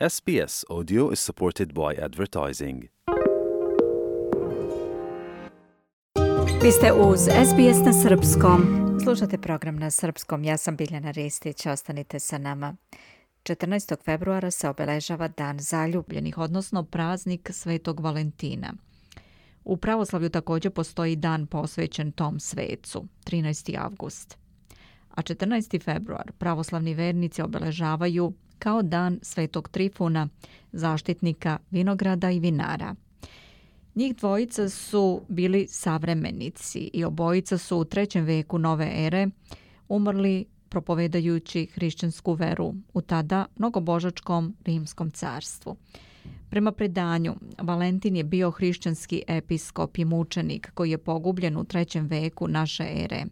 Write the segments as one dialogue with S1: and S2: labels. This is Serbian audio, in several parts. S1: SBS Audio is supported by advertising. Vi ste uz SBS na Srpskom. Slušate program na Srpskom. Ja sam Biljana Ristić. Ostanite sa nama. 14. februara se obeležava Dan zaljubljenih, odnosno praznik Svetog Valentina. U pravoslavlju također postoji dan posvećen tom svecu, 13. avgust. A 14. februar pravoslavni vernici obeležavaju kao dan Svetog Trifuna, zaštitnika vinograda i vinara. Njih dvojica su bili savremenici i obojica su u trećem veku nove ere umrli propovedajući hrišćansku veru u tada mnogobožačkom rimskom carstvu. Prema predanju, Valentin je bio hrišćanski episkop i mučenik koji je pogubljen u trećem veku naše ere.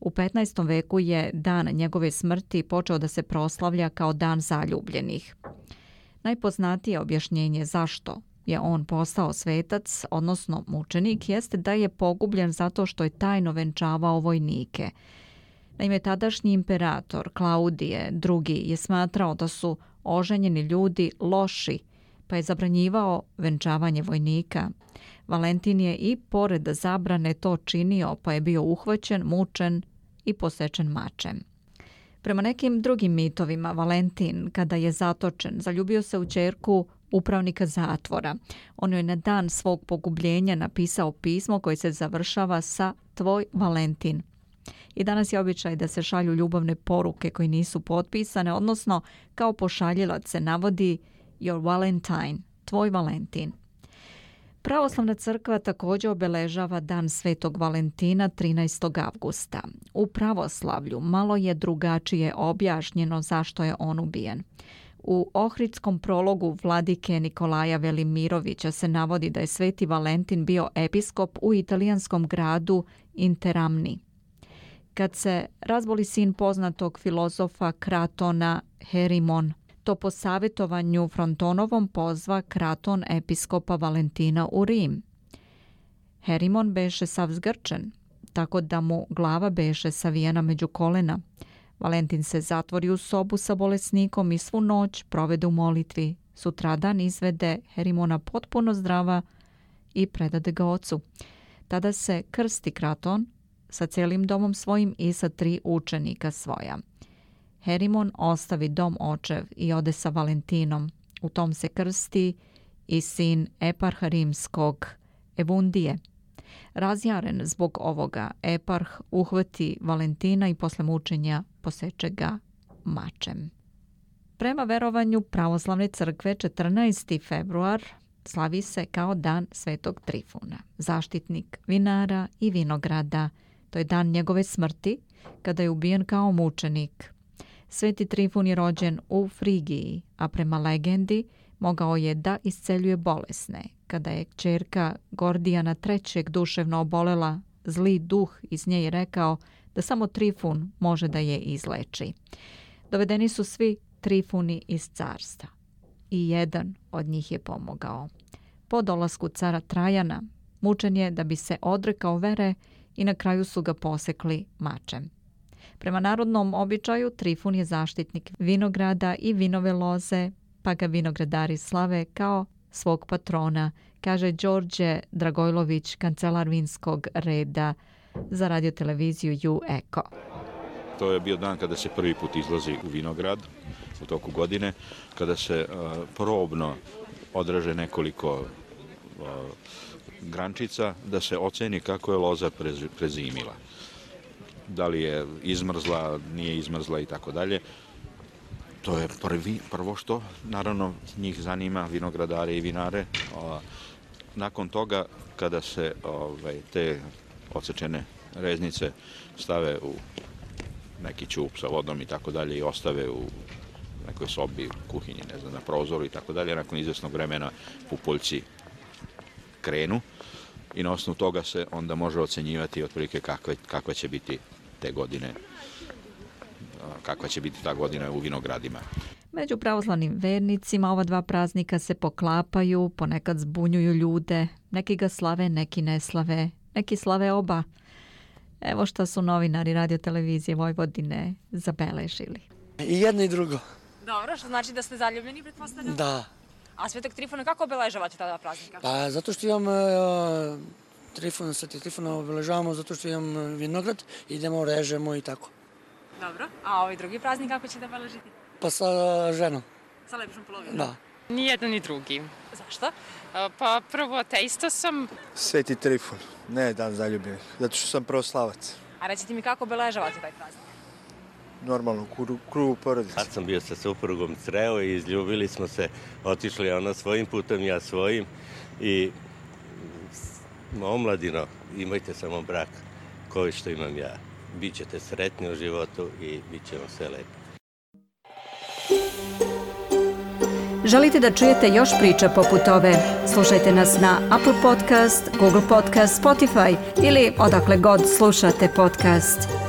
S1: U 15. veku je dan njegove smrti počeo da se proslavlja kao dan zaljubljenih. Najpoznatije objašnjenje zašto je on postao svetac, odnosno mučenik, jeste da je pogubljen zato što je tajno venčavao vojnike. Naime, tadašnji imperator Klaudije II. je smatrao da su oženjeni ljudi loši, pa je zabranjivao venčavanje vojnika. Valentin je i pored zabrane to činio pa je bio uhvaćen, mučen i posečen mačem. Prema nekim drugim mitovima, Valentin, kada je zatočen, zaljubio se u čerku upravnika zatvora. On je na dan svog pogubljenja napisao pismo koje se završava sa Tvoj Valentin. I danas je običaj da se šalju ljubavne poruke koje nisu potpisane, odnosno kao pošaljilac se navodi Your Valentine, Tvoj Valentin. Pravoslavna crkva također obeležava dan Svetog Valentina 13. avgusta. U pravoslavlju malo je drugačije objašnjeno zašto je on ubijen. U Ohridskom prologu vladike Nikolaja Velimirovića se navodi da je Sveti Valentin bio episkop u italijanskom gradu Interamni. Kad se razboli sin poznatog filozofa Kratona Herimon to po savjetovanju Frontonovom pozva kraton episkopa Valentina u Rim. Herimon beše sav zgrčen, tako da mu glava beše savijena među kolena. Valentin se zatvori u sobu sa bolesnikom i svu noć provede u molitvi. dan izvede Herimona potpuno zdrava i predade ga ocu. Tada se krsti kraton sa cijelim domom svojim i sa tri učenika svoja. Herimon ostavi dom očev i ode sa Valentinom. U tom se krsti i sin Eparha Rimskog, Evundije. Razjaren zbog ovoga, Eparh uhvati Valentina i posle mučenja poseče ga mačem. Prema verovanju pravoslavne crkve 14. februar slavi se kao dan Svetog Trifuna, zaštitnik vinara i vinograda. To je dan njegove smrti kada je ubijen kao mučenik. Sveti Trifun je rođen u Frigiji, a prema legendi mogao je da isceljuje bolesne. Kada je čerka Gordijana III. duševno obolela, zli duh iz nje je rekao da samo Trifun može da je izleči. Dovedeni su svi Trifuni iz carstva. I jedan od njih je pomogao. Po dolasku cara Trajana mučen je da bi se odrekao vere i na kraju su ga posekli mačem. Prema narodnom običaju Trifun je zaštitnik vinograda i vinove loze, pa ga vinogradari slave kao svog patrona, kaže Đorđe Dragojlović, kancelar vinskog reda za radioteleviziju Ju Eko.
S2: To je bio dan kada se prvi put izlazi u vinograd u toku godine, kada se probno odraže nekoliko grančica da se oceni kako je loza prezimila da li je izmrzla, nije izmrzla i tako dalje. To je prvi, prvo što naravno njih zanima vinogradare i vinare. Nakon toga kada se ovaj, te odsečene reznice stave u neki čup sa vodom i tako dalje i ostave u nekoj sobi, kuhinji, ne znam, na prozoru i tako dalje. Nakon izvjesnog vremena pupoljci krenu i na osnovu toga se onda može ocenjivati otprilike kakva će biti te godine kakva će biti ta godina u vinogradima.
S1: Među pravoslavnim vernicima ova dva praznika se poklapaju, ponekad zbunjuju ljude, neki ga slave, neki ne slave, neki slave oba. Evo što su novinari radiotelevizije televizije Vojvodine zabeležili.
S3: I jedno i drugo.
S4: Dobro, što znači da ste zaljubljeni, pretpostavljam?
S3: Da.
S4: A Svetog Trifona kako obeležavate tada praznika?
S3: Pa zato što imam e, Trifona, Sveti Trifona obeležavamo zato što imam e, vinograd, idemo, režemo i tako.
S4: Dobro, a ovaj drugi praznik kako ćete obeležiti?
S3: Pa sa ženom.
S4: Sa lepšom polovinom?
S3: Da.
S5: Ni jedan ni drugi.
S4: Zašto? E,
S5: pa prvo ateista sam.
S6: Sveti Trifon, ne dan zaljubljen, zato što sam proslavac.
S4: A recite mi kako obeležavate taj praznik?
S6: krug u porodice.
S7: Kad sam bio sa suprugom Creo i izljubili smo se, otišli ona svojim putem, ja svojim i omladino, imajte samo brak koji što imam ja. Bićete sretni u životu i bit će vam sve lepo. Želite da čujete još priča poput ove? Slušajte nas na Apple Podcast, Google Podcast, Spotify ili odakle god slušate podcast.